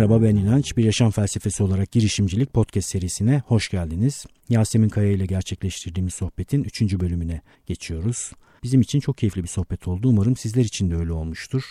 Merhaba ben İnanç. Bir yaşam felsefesi olarak girişimcilik podcast serisine hoş geldiniz. Yasemin Kaya ile gerçekleştirdiğimiz sohbetin 3. bölümüne geçiyoruz. Bizim için çok keyifli bir sohbet oldu. Umarım sizler için de öyle olmuştur.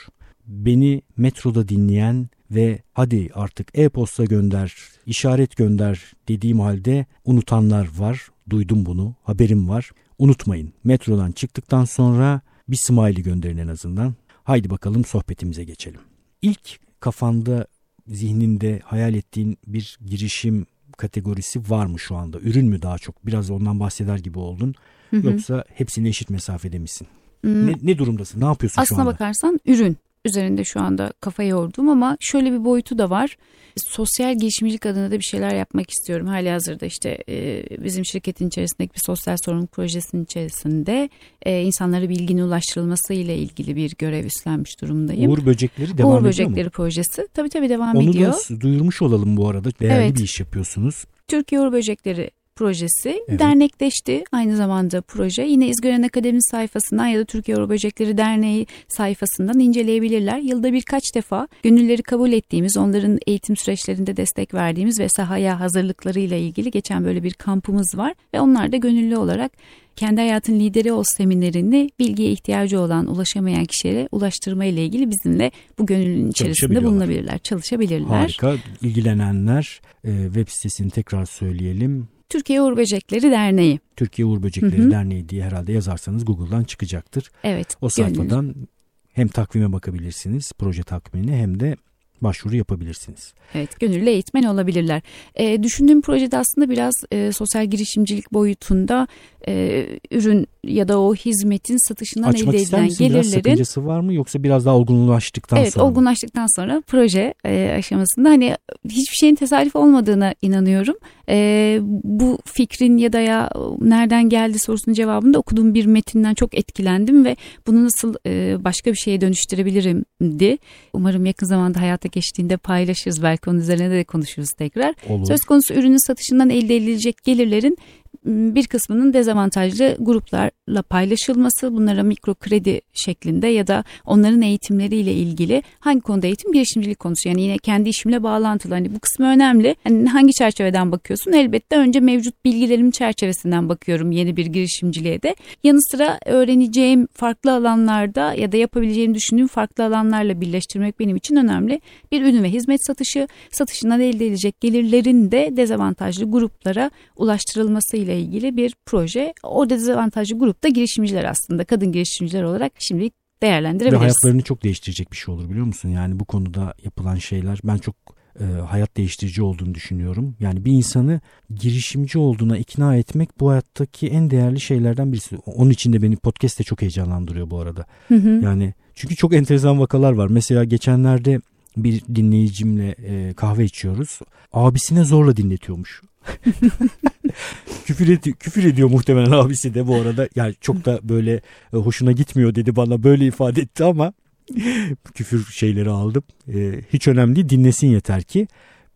Beni metroda dinleyen ve hadi artık e-posta gönder, işaret gönder dediğim halde unutanlar var. Duydum bunu, haberim var. Unutmayın metrodan çıktıktan sonra bir smiley gönderin en azından. Haydi bakalım sohbetimize geçelim. İlk kafanda, zihninde hayal ettiğin bir girişim kategorisi var mı şu anda? Ürün mü daha çok? Biraz ondan bahseder gibi oldun. Hı hı. Yoksa hepsine eşit mesafede misin? Hmm. Ne, ne durumdasın? Ne yapıyorsun Aslına şu anda? Aslına bakarsan ürün üzerinde şu anda kafa yordum ama şöyle bir boyutu da var. Sosyal girişimcilik adına da bir şeyler yapmak istiyorum. Hali hazırda işte e, bizim şirketin içerisindeki bir sosyal sorumluluk projesinin içerisinde e, insanlara bilginin ulaştırılması ile ilgili bir görev üstlenmiş durumdayım. Uğur Böcekleri devam Uğur ediyor Böcekleri mu? projesi tabii tabii devam Onu ediyor. Onu da duyurmuş olalım bu arada. Değerli evet. bir iş yapıyorsunuz. Türkiye Uğur Böcekleri projesi evet. dernekleşti aynı zamanda proje. Yine İzgören Akademi sayfasından ya da Türkiye Euro Böcekleri Derneği sayfasından inceleyebilirler. Yılda birkaç defa gönülleri kabul ettiğimiz, onların eğitim süreçlerinde destek verdiğimiz ve sahaya hazırlıklarıyla ilgili geçen böyle bir kampımız var ve onlar da gönüllü olarak kendi hayatın lideri ol seminerini bilgiye ihtiyacı olan ulaşamayan kişilere ulaştırma ile ilgili bizimle bu gönüllünün içerisinde bulunabilirler, çalışabilirler. Harika. İlgilenenler e, web sitesini tekrar söyleyelim Türkiye Uğur Böcekleri Derneği. Türkiye Uğur Böcekleri Hı-hı. Derneği diye herhalde yazarsanız Google'dan çıkacaktır. Evet. O sayfadan gönül. hem takvime bakabilirsiniz, proje takvimine hem de başvuru yapabilirsiniz. Evet, gönüllü eğitmen olabilirler. E, düşündüğüm projede aslında biraz e, sosyal girişimcilik boyutunda e, ürün ya da o hizmetin satışından Açmak elde edilen gelirlerin biraz sakıncası var mı yoksa biraz daha olgunlaştıktan evet, sonra? Evet, olgunlaştıktan sonra proje e, aşamasında hani hiçbir şeyin tesadüf olmadığına inanıyorum. E, bu fikrin ya da ya nereden geldi sorusunun cevabında okuduğum bir metinden çok etkilendim ve bunu nasıl e, başka bir şeye dönüştürebilirim di. Umarım yakın zamanda hayata geçtiğinde paylaşırız. Belki onun üzerine de konuşuruz tekrar. Olur. Söz konusu ürünün satışından elde edilecek gelirlerin bir kısmının dezavantajlı gruplarla paylaşılması, bunlara mikro kredi şeklinde ya da onların eğitimleriyle ilgili hangi konuda eğitim girişimcilik konusu yani yine kendi işimle bağlantılı hani bu kısmı önemli. Hani hangi çerçeveden bakıyorsun? Elbette önce mevcut bilgilerim çerçevesinden bakıyorum yeni bir girişimciliğe de. Yanı sıra öğreneceğim farklı alanlarda ya da yapabileceğimi düşündüğüm farklı alanlarla birleştirmek benim için önemli. Bir ürün ve hizmet satışı, satışından elde edilecek gelirlerin de dezavantajlı gruplara ulaştırılması ile ilgili bir proje. Orada dezavantajlı grupta girişimciler aslında kadın girişimciler olarak şimdilik değerlendirebiliriz. Ve hayatlarını çok değiştirecek bir şey olur biliyor musun? Yani bu konuda yapılan şeyler ben çok e, hayat değiştirici olduğunu düşünüyorum. Yani bir insanı girişimci olduğuna ikna etmek bu hayattaki en değerli şeylerden birisi. Onun için de beni podcast de çok heyecanlandırıyor bu arada. Hı hı. Yani çünkü çok enteresan vakalar var. Mesela geçenlerde bir dinleyicimle e, kahve içiyoruz. Abisine zorla dinletiyormuş. küfür, edi küfür ediyor muhtemelen abisi de bu arada. Yani çok da böyle e, hoşuna gitmiyor dedi bana böyle ifade etti ama küfür şeyleri aldım. E, hiç önemli değil dinlesin yeter ki.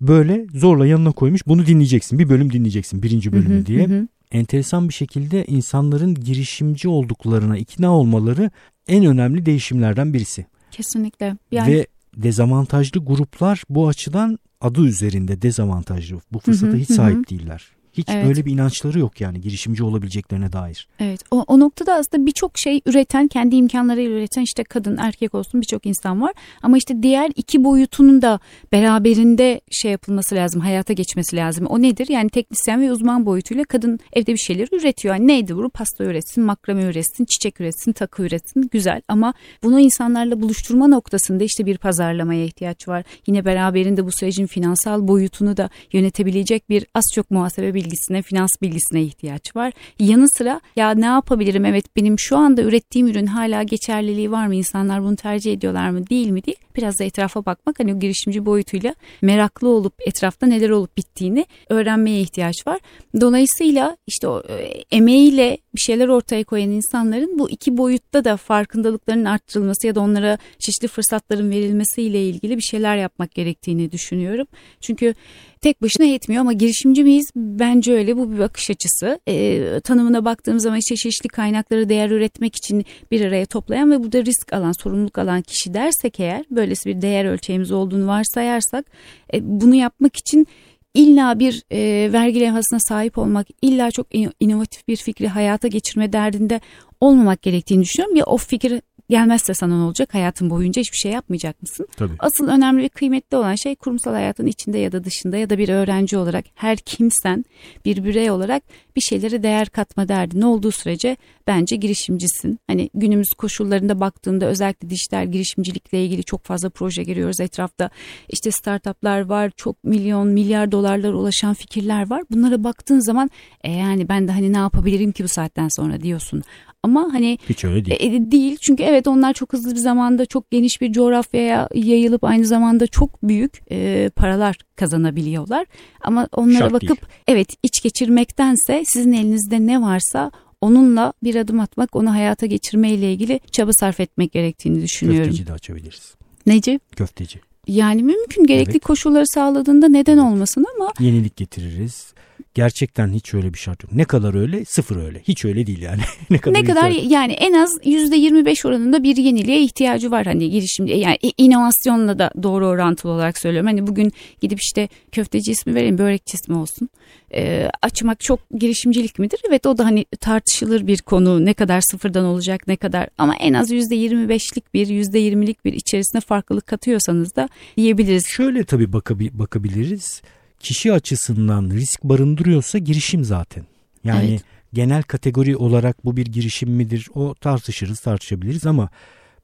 Böyle zorla yanına koymuş bunu dinleyeceksin bir bölüm dinleyeceksin birinci bölümü diye. Enteresan bir şekilde insanların girişimci olduklarına ikna olmaları en önemli değişimlerden birisi. Kesinlikle. Yani... Ve dezavantajlı gruplar bu açıdan adı üzerinde dezavantajlı. Bu fırsata hiç sahip hı. değiller. Hiç evet. öyle bir inançları yok yani girişimci olabileceklerine dair. Evet o, o noktada aslında birçok şey üreten kendi imkanlarıyla üreten işte kadın erkek olsun birçok insan var. Ama işte diğer iki boyutunun da beraberinde şey yapılması lazım hayata geçmesi lazım. O nedir? Yani teknisyen ve uzman boyutuyla kadın evde bir şeyler üretiyor. Yani neydi bu? Pasta üretsin, makrame üretsin, çiçek üretsin, takı üretsin güzel. Ama bunu insanlarla buluşturma noktasında işte bir pazarlamaya ihtiyaç var. Yine beraberinde bu sürecin finansal boyutunu da yönetebilecek bir az çok muhasebe bilgisine, finans bilgisine ihtiyaç var. Yanı sıra ya ne yapabilirim? Evet benim şu anda ürettiğim ürün hala geçerliliği var mı? İnsanlar bunu tercih ediyorlar mı? Değil mi? Değil. Biraz da etrafa bakmak hani o girişimci boyutuyla meraklı olup etrafta neler olup bittiğini öğrenmeye ihtiyaç var. Dolayısıyla işte o e, emeğiyle bir şeyler ortaya koyan insanların bu iki boyutta da farkındalıklarının arttırılması ya da onlara çeşitli fırsatların verilmesiyle ilgili bir şeyler yapmak gerektiğini düşünüyorum. Çünkü tek başına yetmiyor ama girişimci miyiz? Bence öyle bu bir bakış açısı. E, tanımına baktığım zaman işte çeşitli kaynakları değer üretmek için bir araya toplayan ve burada risk alan, sorumluluk alan kişi dersek eğer böylesi bir değer ölçeğimiz olduğunu varsayarsak e, bunu yapmak için illa bir e, vergi levhasına sahip olmak, illa çok inovatif bir fikri hayata geçirme derdinde olmamak gerektiğini düşünüyorum. Ya o fikir gelmezse sana ne olacak? Hayatın boyunca hiçbir şey yapmayacak mısın? Tabii. Asıl önemli ve kıymetli olan şey kurumsal hayatın içinde ya da dışında ya da bir öğrenci olarak her kimsen bir birey olarak bir şeylere değer katma derdi. Ne olduğu sürece bence girişimcisin. Hani günümüz koşullarında baktığında özellikle dijital girişimcilikle ilgili çok fazla proje görüyoruz etrafta. İşte startuplar var, çok milyon, milyar dolarlara ulaşan fikirler var. Bunlara baktığın zaman e yani ben de hani ne yapabilirim ki bu saatten sonra diyorsun. Ama hani hiç öyle değil. E, değil çünkü evet onlar çok hızlı bir zamanda çok geniş bir coğrafyaya yayılıp aynı zamanda çok büyük e, paralar kazanabiliyorlar. Ama onlara Şart bakıp değil. evet iç geçirmektense sizin elinizde ne varsa onunla bir adım atmak, onu hayata geçirmeyle ilgili çaba sarf etmek gerektiğini düşünüyorum. Köfteci de açabiliriz. Neci? Köfteci. Yani mümkün gerekli Evet. koşulları sağladığında neden olmasın ama Yenilik getiririz. Gerçekten hiç öyle bir şart yok. Ne kadar öyle? Sıfır öyle. Hiç öyle değil yani. ne kadar ne kadar ihtiyaç- yani en az %25 oranında bir yeniliğe ihtiyacı var hani girişimde yani inovasyonla da doğru orantılı olarak söylüyorum. Hani bugün gidip işte köfteci ismi vereyim börekçi ismi olsun. Ee, açmak çok girişimcilik midir? Evet o da hani tartışılır bir konu ne kadar sıfırdan olacak ne kadar ama en az %25'lik bir %20'lik bir içerisine farklılık katıyorsanız da diyebiliriz. Şöyle tabii bakabi- bakabiliriz. Kişi açısından risk barındırıyorsa girişim zaten. Yani Evet. genel kategori olarak bu bir girişim midir? O tartışırız, tartışabiliriz ama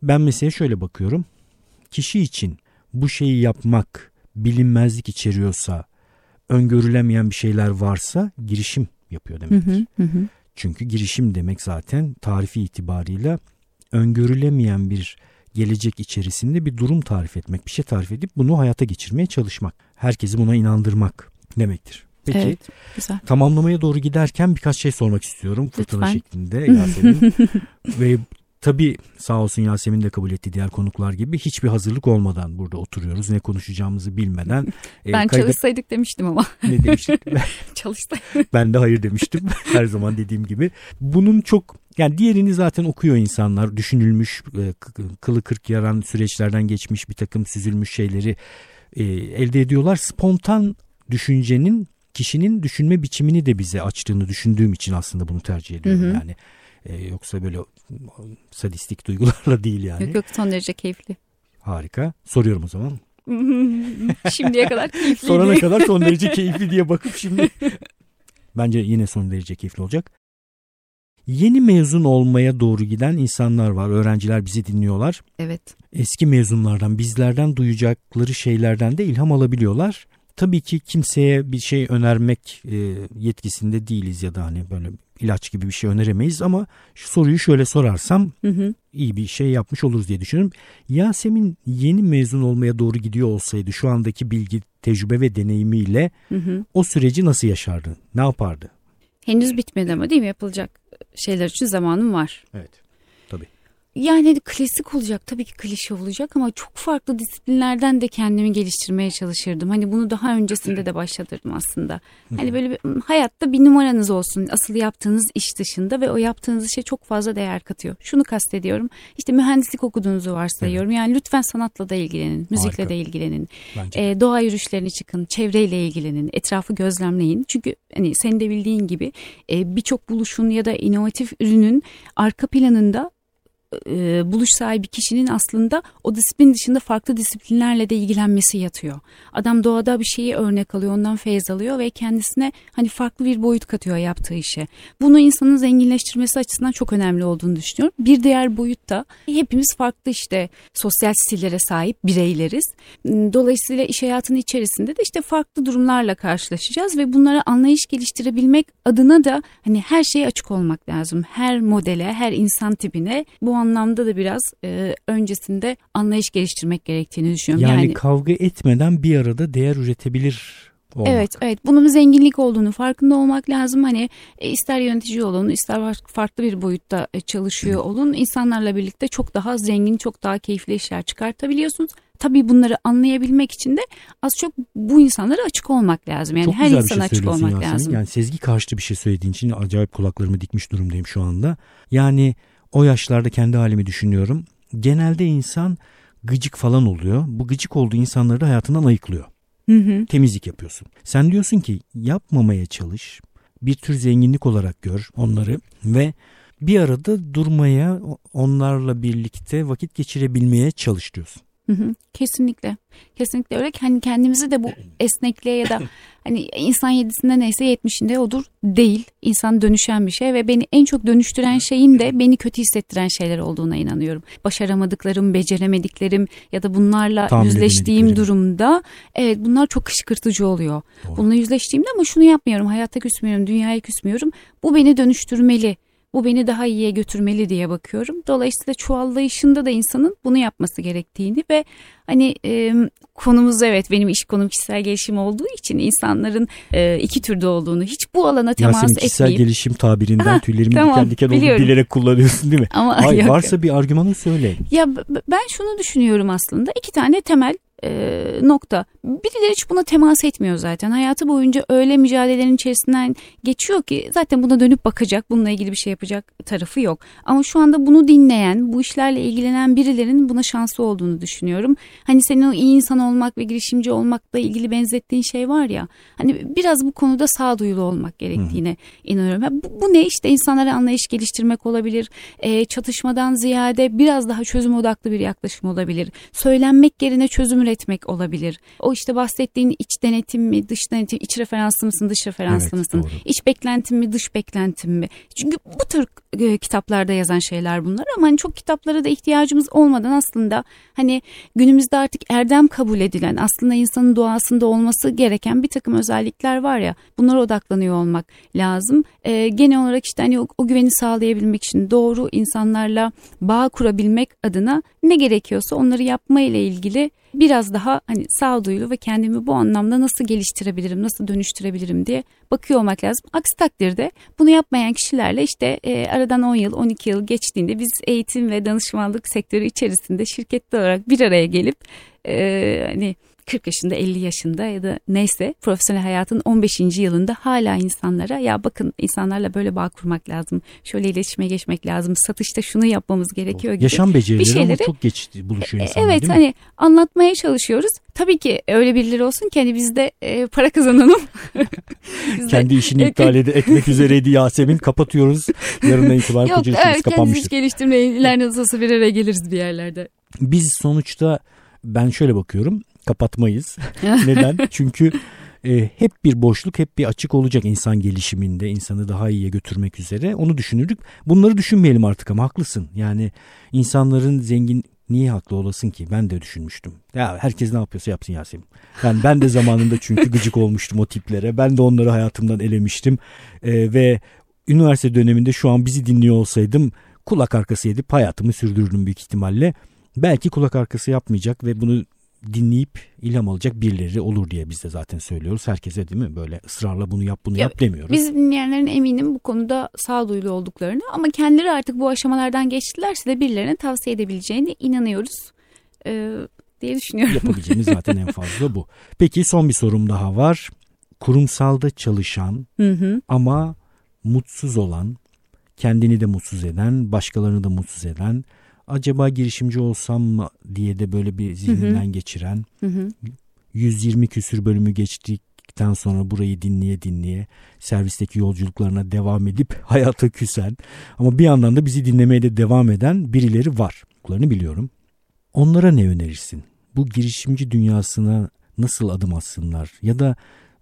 ben mesela şöyle bakıyorum. Kişi için bu şeyi yapmak bilinmezlik içeriyorsa, öngörülemeyen bir şeyler varsa girişim yapıyor demektir. hı, hı hı. Çünkü girişim demek zaten tarifi itibarıyla öngörülemeyen bir gelecek içerisinde bir durum tarif etmek, bir şey tarif edip bunu hayata geçirmeye çalışmak. Herkesi buna inandırmak demektir. Peki Evet güzel. tamamlamaya doğru giderken birkaç şey sormak istiyorum fırtına Lütfen. şeklinde Yasemin. Ve tabii sağ olsun Yasemin de kabul etti diğer konuklar gibi hiçbir hazırlık olmadan burada oturuyoruz. Ne konuşacağımızı bilmeden. e, Ben kayda- çalışsaydık demiştim ama ne demiştik? çalışsaydık. Ben de hayır demiştim her zaman dediğim gibi. Bunun çok yani diğerini zaten okuyor insanlar. Düşünülmüş, e, kılı kırk yaran süreçlerden geçmiş bir takım süzülmüş şeyleri e, elde ediyorlar. Spontan düşüncenin kişinin düşünme biçimini de bize açtığını düşündüğüm için aslında bunu tercih ediyorum. Hı hı. Yani e, yoksa böyle sadistik duygularla değil yani. Yok yok son derece keyifli. Harika. Soruyorum o zaman. Şimdiye kadar keyifliydi. Sorana kadar son derece keyifli diye bakıp şimdi bence yine son derece keyifli olacak. Yeni mezun olmaya doğru giden insanlar var. Öğrenciler bizi dinliyorlar. Evet. Eski mezunlardan, bizlerden duyacakları şeylerden de ilham alabiliyorlar. Tabii ki kimseye bir şey önermek e, yetkisinde değiliz ya da hani böyle ilaç gibi bir şey öneremeyiz ama şu soruyu şöyle sorarsam Hı hı. iyi bir şey yapmış oluruz diye düşünüyorum. Yasemin yeni mezun olmaya doğru gidiyor olsaydı şu andaki bilgi, tecrübe ve deneyimiyle Hı hı. o süreci nasıl yaşardı? Ne yapardı? Henüz bitmedi ama değil mi yapılacak şeyler için zamanım var. Evet. Yani hani klasik olacak tabii ki klişe olacak ama çok farklı disiplinlerden de kendimi geliştirmeye çalışırdım. Hani bunu daha öncesinde de başlatırdım aslında. Hani böyle bir, hayatta bir numaranız olsun asıl yaptığınız iş dışında ve o yaptığınız işe çok fazla değer katıyor. Şunu kastediyorum işte mühendislik okuduğunuzu varsayıyorum. Yani lütfen sanatla da ilgilenin, müzikle Harika. de ilgilenin. Bence. E, doğa yürüyüşlerine çıkın, çevreyle ilgilenin, etrafı gözlemleyin. Çünkü hani senin de bildiğin gibi e, birçok buluşun ya da inovatif ürünün arka planında e, buluş sahibi kişinin aslında o disiplin dışında farklı disiplinlerle de ilgilenmesi yatıyor. Adam doğada bir şeyi örnek alıyor, ondan feyz alıyor ve kendisine hani farklı bir boyut katıyor yaptığı işe. Bunu insanın zenginleştirmesi açısından çok önemli olduğunu düşünüyorum. Bir diğer boyut da hepimiz farklı işte sosyal stillere sahip bireyleriz. Dolayısıyla iş hayatının içerisinde de işte farklı durumlarla karşılaşacağız ve bunlara anlayış geliştirebilmek adına da hani her şeye açık olmak lazım. Her modele, her insan tipine bu anlamda da biraz e, öncesinde anlayış geliştirmek gerektiğini düşünüyorum. yani, Yani, kavga etmeden bir arada değer üretebilir olmak. Evet, evet. Bunun zenginlik olduğunu farkında olmak lazım. Hani e, ister yönetici olun, ister farklı bir boyutta e, çalışıyor olun. insanlarla birlikte çok daha zengin, çok daha keyifli işler çıkartabiliyorsunuz. Tabii bunları anlayabilmek için de az çok bu insanlara açık olmak lazım. Yani çok her insana şey açık olmak Yasemin. lazım. Yani sezgi karşıtı bir şey söylediğin için acayip kulaklarımı dikmiş durumdayım şu anda. Yani o yaşlarda kendi halimi düşünüyorum. Genelde insan gıcık falan oluyor. Bu gıcık olduğu insanları da hayatından ayıklıyor. Hı hı. Temizlik yapıyorsun. Sen diyorsun ki yapmamaya çalış. Bir tür zenginlik olarak gör onları ve bir arada durmaya, onlarla birlikte vakit geçirebilmeye çalış diyorsun. Hı hı, kesinlikle. Kesinlikle öyle. Hani kendimizi de bu esnekliğe ya da hani insan yedisinde neyse yetmişinde odur değil. İnsan dönüşen bir şey ve beni en çok dönüştüren şeyin de beni kötü hissettiren şeyler olduğuna inanıyorum. Başaramadıklarım, beceremediklerim ya da bunlarla Tahmin yüzleştiğim durumda evet bunlar çok kışkırtıcı oluyor. Doğru. Bununla yüzleştiğimde ama şunu yapmıyorum. Hayatta küsmüyorum, dünyaya küsmüyorum. Bu beni dönüştürmeli bu beni daha iyiye götürmeli diye bakıyorum. Dolayısıyla çuvallayışında da insanın bunu yapması gerektiğini ve hani e, konumuz evet benim iş konum kişisel gelişim olduğu için insanların e, iki türde olduğunu hiç bu alana temas Yasemin, etmeyeyim. kişisel gelişim tabirinden ha, tüylerimin tamam, diken diken olduğunu bilerek kullanıyorsun değil mi? Ama Hayır, yok. varsa bir argümanı söyle. Ya ben şunu düşünüyorum aslında iki tane temel e, nokta. Birileri hiç buna temas etmiyor zaten. Hayatı boyunca öyle mücadelelerin içerisinden geçiyor ki zaten buna dönüp bakacak, bununla ilgili bir şey yapacak tarafı yok. Ama şu anda bunu dinleyen, bu işlerle ilgilenen birilerinin buna şansı olduğunu düşünüyorum. Hani senin o iyi insan olmak ve girişimci olmakla ilgili benzettiğin şey var ya. Hani biraz bu konuda sağduyulu olmak gerektiğine hmm. inanıyorum. Bu, bu ne işte insanlara anlayış geliştirmek olabilir. E, çatışmadan ziyade biraz daha çözüm odaklı bir yaklaşım olabilir. Söylenmek yerine çözüm üretmek olabilir. O işte bahsettiğin iç denetim mi, dış denetim, iç referanslı mısın, dış referanslı evet, mısın? Doğru. İç beklentim mi, dış beklentim mi? Çünkü bu tür e, kitaplarda yazan şeyler bunlar ama hani çok kitaplara da ihtiyacımız olmadan aslında hani günümüzde artık erdem kabul edilen aslında insanın doğasında olması gereken bir takım özellikler var ya bunlara odaklanıyor olmak lazım. E, genel olarak işte hani o, o güveni sağlayabilmek için doğru insanlarla bağ kurabilmek adına ne gerekiyorsa onları yapma ile ilgili biraz daha hani sağduyulu ve kendimi bu anlamda nasıl geliştirebilirim, nasıl dönüştürebilirim diye bakıyor olmak lazım. Aksi takdirde bunu yapmayan kişilerle işte e, aradan 10 yıl, 12 yıl geçtiğinde biz eğitim ve danışmanlık sektörü içerisinde şirketli olarak bir araya gelip e, hani 40 yaşında 50 yaşında ya da neyse profesyonel hayatın 15. yılında hala insanlara ya bakın insanlarla böyle bağ kurmak lazım. Şöyle iletişime geçmek lazım. Satışta şunu yapmamız gerekiyor gibi. Yaşam becerileri bir şeyleri, ama çok geç buluşuyor insanlar Evet hani anlatmaya çalışıyoruz. Tabii ki öyle birileri olsun ki hani biz de e, para kazanalım. Kendi işini iptal ed- etmek üzereydi Yasemin. Kapatıyoruz. Yarından itibaren Yok, koca evet, kapanmıştır. Yok geliştirmeye ileride nasıl bir araya geliriz bir yerlerde. Biz sonuçta ben şöyle bakıyorum kapatmayız. Neden? Çünkü e, hep bir boşluk, hep bir açık olacak insan gelişiminde, insanı daha iyiye götürmek üzere. Onu düşünürdük. Bunları düşünmeyelim artık ama haklısın. Yani insanların zengin niye haklı olasın ki? Ben de düşünmüştüm. Ya herkes ne yapıyorsa yapsın Yasemin. Yani ben de zamanında çünkü gıcık olmuştum o tiplere. Ben de onları hayatımdan elemiştim. E, ve üniversite döneminde şu an bizi dinliyor olsaydım kulak arkası edip hayatımı sürdürürdüm büyük ihtimalle. Belki kulak arkası yapmayacak ve bunu dinleyip ilham alacak birileri olur diye biz de zaten söylüyoruz. Herkese değil mi böyle ısrarla bunu yap bunu ya, yap demiyoruz. Biz dinleyenlerin eminim bu konuda sağduyulu olduklarını ama kendileri artık bu aşamalardan geçtilerse de birilerine tavsiye edebileceğine inanıyoruz ee, diye düşünüyorum. Yapabileceğimiz zaten en fazla bu. Peki son bir sorum daha var. Kurumsalda çalışan hı hı. ama mutsuz olan, kendini de mutsuz eden, başkalarını da mutsuz eden acaba girişimci olsam mı diye de böyle bir zihninden hı hı. geçiren hı hı. 120 küsür bölümü geçtikten sonra burayı dinleye dinleye servisteki yolculuklarına devam edip hayata küsen ama bir yandan da bizi dinlemeye de devam eden birileri var. Bunları biliyorum. Onlara ne önerirsin? Bu girişimci dünyasına nasıl adım atsınlar ya da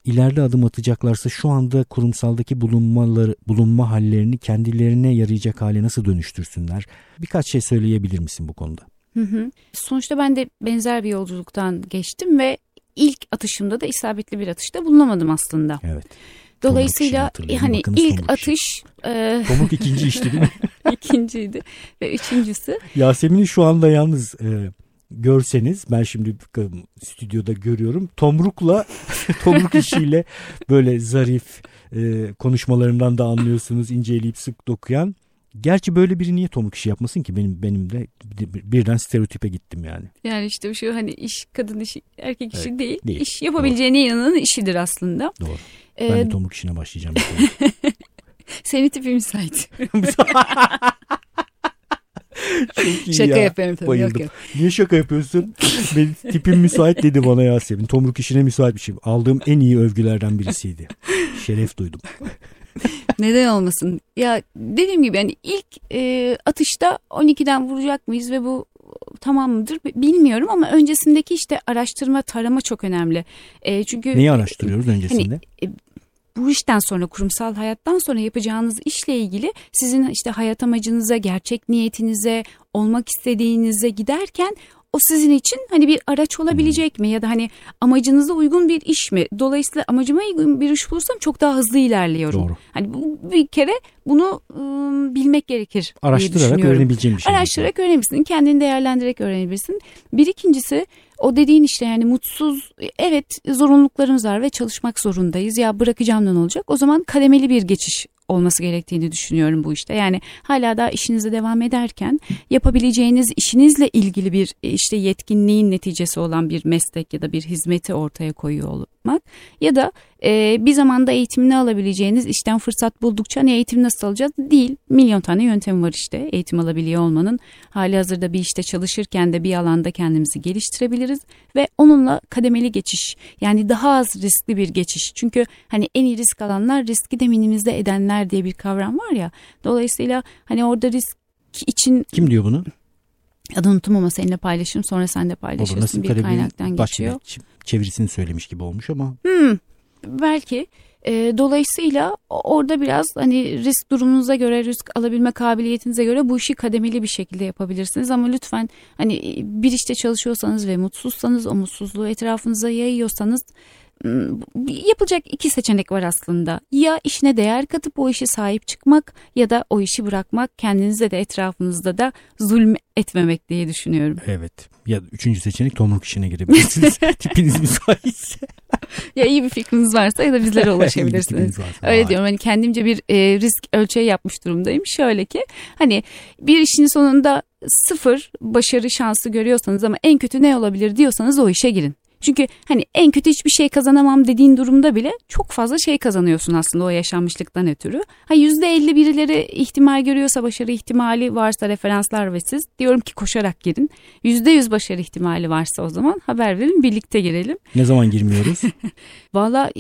ileride adım atacaklarsa şu anda kurumsaldaki bulunmaları, bulunma hallerini kendilerine yarayacak hale nasıl dönüştürsünler? Birkaç şey söyleyebilir misin bu konuda? Hı hı. Sonuçta ben de benzer bir yolculuktan geçtim ve ilk atışımda da isabetli bir atışta bulunamadım aslında. Evet. Dolayısıyla hani Bakınız ilk tomruk atış e... Tomruk ikinci işti değil mi? İkinciydi ve üçüncüsü. Yasemin'in şu anda yalnız e, görseniz ben şimdi stüdyoda görüyorum. Tomrukla tomruk işiyle böyle zarif e, konuşmalarından da anlıyorsunuz inceleyip sık dokuyan. Gerçi böyle biri niye tomruk işi yapmasın ki benim benim de birden stereotipe gittim yani. Yani işte şu hani iş kadın işi erkek işi evet, değil. değil. İş yapabileceğine Doğru. inanan işidir aslında. Doğru. Ee, ben de tomruk işine başlayacağım. Seni tipi müsait. şaka ya. yapıyorum tabii. Bayıldım. Yok, yok. Niye şaka yapıyorsun? Benim tipim müsait dedi bana Yasemin. Tomruk işine müsait bir şey. Aldığım en iyi övgülerden birisiydi. Şeref duydum. Neden olmasın? Ya dediğim gibi yani ilk e, atışta 12'den vuracak mıyız ve bu tamam mıdır bilmiyorum ama öncesindeki işte araştırma tarama çok önemli. E, çünkü Neyi araştırıyoruz öncesinde? Hani, e, bu işten sonra kurumsal hayattan sonra yapacağınız işle ilgili sizin işte hayat amacınıza, gerçek niyetinize, olmak istediğinize giderken o sizin için hani bir araç olabilecek mi ya da hani amacınıza uygun bir iş mi? Dolayısıyla amacıma uygun bir iş bulursam çok daha hızlı ilerliyorum. Doğru. Hani bu bir kere bunu ıı, bilmek gerekir Araştırarak öğrenebileceğin bir şey. Araştırarak öğrenebilirsin. Kendini değerlendirerek öğrenebilirsin. Bir ikincisi o dediğin işte yani mutsuz evet zorunluluklarımız var ve çalışmak zorundayız. Ya bırakacağım ne olacak? O zaman kademeli bir geçiş olması gerektiğini düşünüyorum bu işte. Yani hala da işinize devam ederken yapabileceğiniz işinizle ilgili bir işte yetkinliğin neticesi olan bir meslek ya da bir hizmeti ortaya koyuyor olmak ya da e, bir zamanda eğitimini alabileceğiniz işten fırsat buldukça hani eğitim nasıl alacağız? Değil. Milyon tane yöntem var işte eğitim alabiliyor olmanın. Hali hazırda bir işte çalışırken de bir alanda kendimizi geliştirebiliriz ve onunla kademeli geçiş yani daha az riskli bir geçiş. Çünkü hani en iyi risk alanlar riski de minimize edenler diye bir kavram var ya. Dolayısıyla hani orada risk için... Kim diyor bunu? Adını unuttum ama seninle paylaşırım sonra sen de paylaşırsın bir kaynaktan geçiyor. Çevirisini söylemiş gibi olmuş ama. Hmm, belki. E, dolayısıyla orada biraz hani risk durumunuza göre, risk alabilme kabiliyetinize göre bu işi kademeli bir şekilde yapabilirsiniz. Ama lütfen hani bir işte çalışıyorsanız ve mutsuzsanız o mutsuzluğu etrafınıza yayıyorsanız yapılacak iki seçenek var aslında. Ya işine değer katıp o işe sahip çıkmak ya da o işi bırakmak kendinize de etrafınızda da zulm etmemek diye düşünüyorum. Evet. Ya üçüncü seçenek tomruk işine girebilirsiniz. Tipiniz müsaitse. ya iyi bir fikriniz varsa ya da bizlere ulaşabilirsiniz. Öyle Vay. diyorum hani kendimce bir e, risk ölçeği yapmış durumdayım. Şöyle ki hani bir işin sonunda sıfır başarı şansı görüyorsanız ama en kötü ne olabilir diyorsanız o işe girin. Çünkü hani en kötü hiçbir şey kazanamam dediğin durumda bile çok fazla şey kazanıyorsun aslında o yaşanmışlıktan ötürü. Ha %50 birileri ihtimal görüyorsa başarı ihtimali varsa referanslar ve siz diyorum ki koşarak girin. %100 başarı ihtimali varsa o zaman haber verin birlikte girelim. Ne zaman girmiyoruz? Valla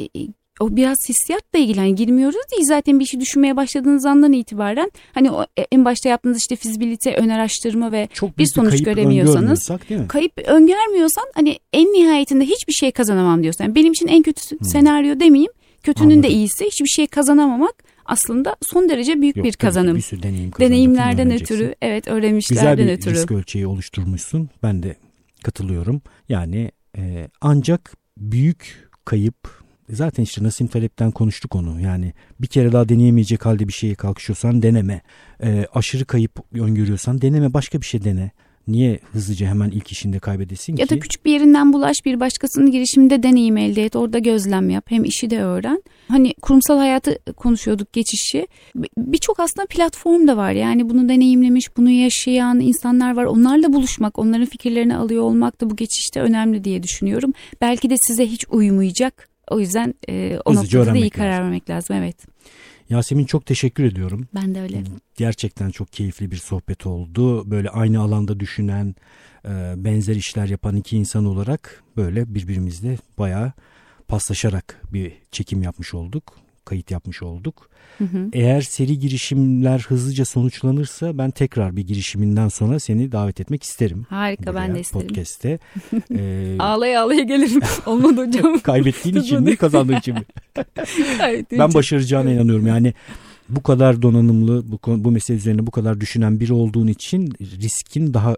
o biraz hissiyatla ilgili hani girmiyoruz değil zaten bir işi düşünmeye başladığınız andan itibaren hani o e, en başta yaptığınız işte fizibilite ön araştırma ve Çok bir sonuç kayıp göremiyorsanız kayıp öngörmüyorsan hani en nihayetinde hiçbir şey kazanamam diyorsun. Yani benim için en kötü hmm. senaryo demeyeyim kötünün Anladım. de iyisi hiçbir şey kazanamamak aslında son derece büyük Yok, bir kazanım. Bir sürü deneyim Deneyimlerden ötürü evet öğrenmişlerden Güzel bir ötürü. risk ölçeği oluşturmuşsun ben de katılıyorum yani e, ancak büyük kayıp Zaten işte Nasim Talep'ten konuştuk onu. Yani bir kere daha deneyemeyecek halde bir şeye kalkışıyorsan deneme. E, aşırı kayıp öngörüyorsan deneme başka bir şey dene. Niye hızlıca hemen ilk işinde kaybedesin ki? Ya da küçük bir yerinden bulaş bir başkasının girişiminde deneyim elde et. Orada gözlem yap. Hem işi de öğren. Hani kurumsal hayatı konuşuyorduk geçişi. Birçok aslında platform da var. Yani bunu deneyimlemiş, bunu yaşayan insanlar var. Onlarla buluşmak, onların fikirlerini alıyor olmak da bu geçişte önemli diye düşünüyorum. Belki de size hiç uymayacak o yüzden e, o Hızlıca noktada da iyi karar vermek lazım. Evet. Yasemin çok teşekkür ediyorum. Ben de öyle. Gerçekten çok keyifli bir sohbet oldu. Böyle aynı alanda düşünen, e, benzer işler yapan iki insan olarak böyle birbirimizle bayağı paslaşarak bir çekim yapmış olduk kayıt yapmış olduk. Hı hı. Eğer seri girişimler hızlıca sonuçlanırsa ben tekrar bir girişiminden sonra seni davet etmek isterim. Harika ben de isterim. Podcast'te. ee, ağlaya ağlaya gelirim. Olmadı hocam. Kaybettiğin için mi kazandığın için mi? ben başaracağına inanıyorum. Yani bu kadar donanımlı, bu, bu mesele üzerine bu kadar düşünen biri olduğun için riskin daha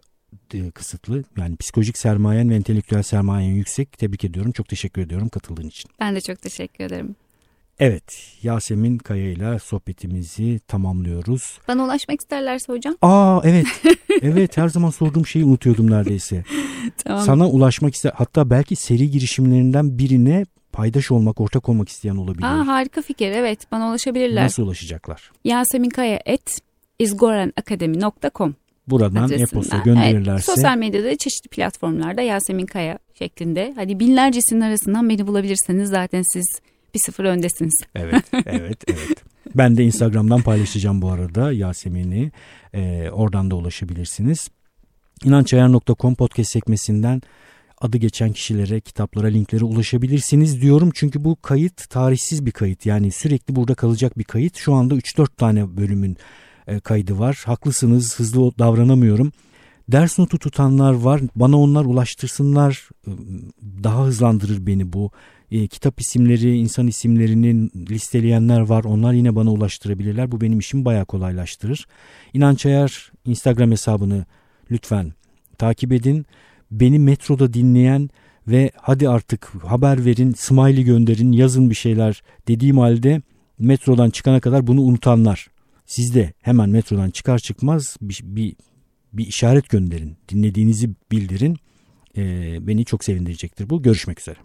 e, kısıtlı. Yani psikolojik sermayen ve entelektüel sermayen yüksek. Tebrik ediyorum. Çok teşekkür ediyorum katıldığın için. Ben de çok teşekkür ederim. Evet Yasemin Kaya ile sohbetimizi tamamlıyoruz. Bana ulaşmak isterlerse hocam. Aa evet evet her zaman sorduğum şeyi unutuyordum neredeyse. tamam. Sana ulaşmak ister hatta belki seri girişimlerinden birine paydaş olmak, ortak olmak isteyen olabilir. Aa, harika fikir evet bana ulaşabilirler. Nasıl ulaşacaklar? Yasemin Kaya et izgoranakademi.com Buradan e-posta gönderirlerse. Evet, sosyal medyada çeşitli platformlarda Yasemin Kaya şeklinde. Hadi binlercesinin arasından beni bulabilirseniz zaten siz bir sıfır öndesiniz. Evet, evet, evet. Ben de Instagram'dan paylaşacağım bu arada Yasemin'i. Ee, oradan da ulaşabilirsiniz. İnançayar.com podcast sekmesinden adı geçen kişilere, kitaplara, linklere ulaşabilirsiniz diyorum. Çünkü bu kayıt tarihsiz bir kayıt. Yani sürekli burada kalacak bir kayıt. Şu anda 3-4 tane bölümün e, kaydı var. Haklısınız, hızlı davranamıyorum. Ders notu tutanlar var. Bana onlar ulaştırsınlar. Daha hızlandırır beni bu. E, kitap isimleri, insan isimlerini listeleyenler var. Onlar yine bana ulaştırabilirler. Bu benim işimi bayağı kolaylaştırır. İnanç Ayar Instagram hesabını lütfen takip edin. Beni metroda dinleyen ve hadi artık haber verin, smiley gönderin, yazın bir şeyler dediğim halde metrodan çıkana kadar bunu unutanlar. Siz de hemen metrodan çıkar çıkmaz bir, bir, bir işaret gönderin. Dinlediğinizi bildirin. Ee, beni çok sevindirecektir bu. Görüşmek üzere.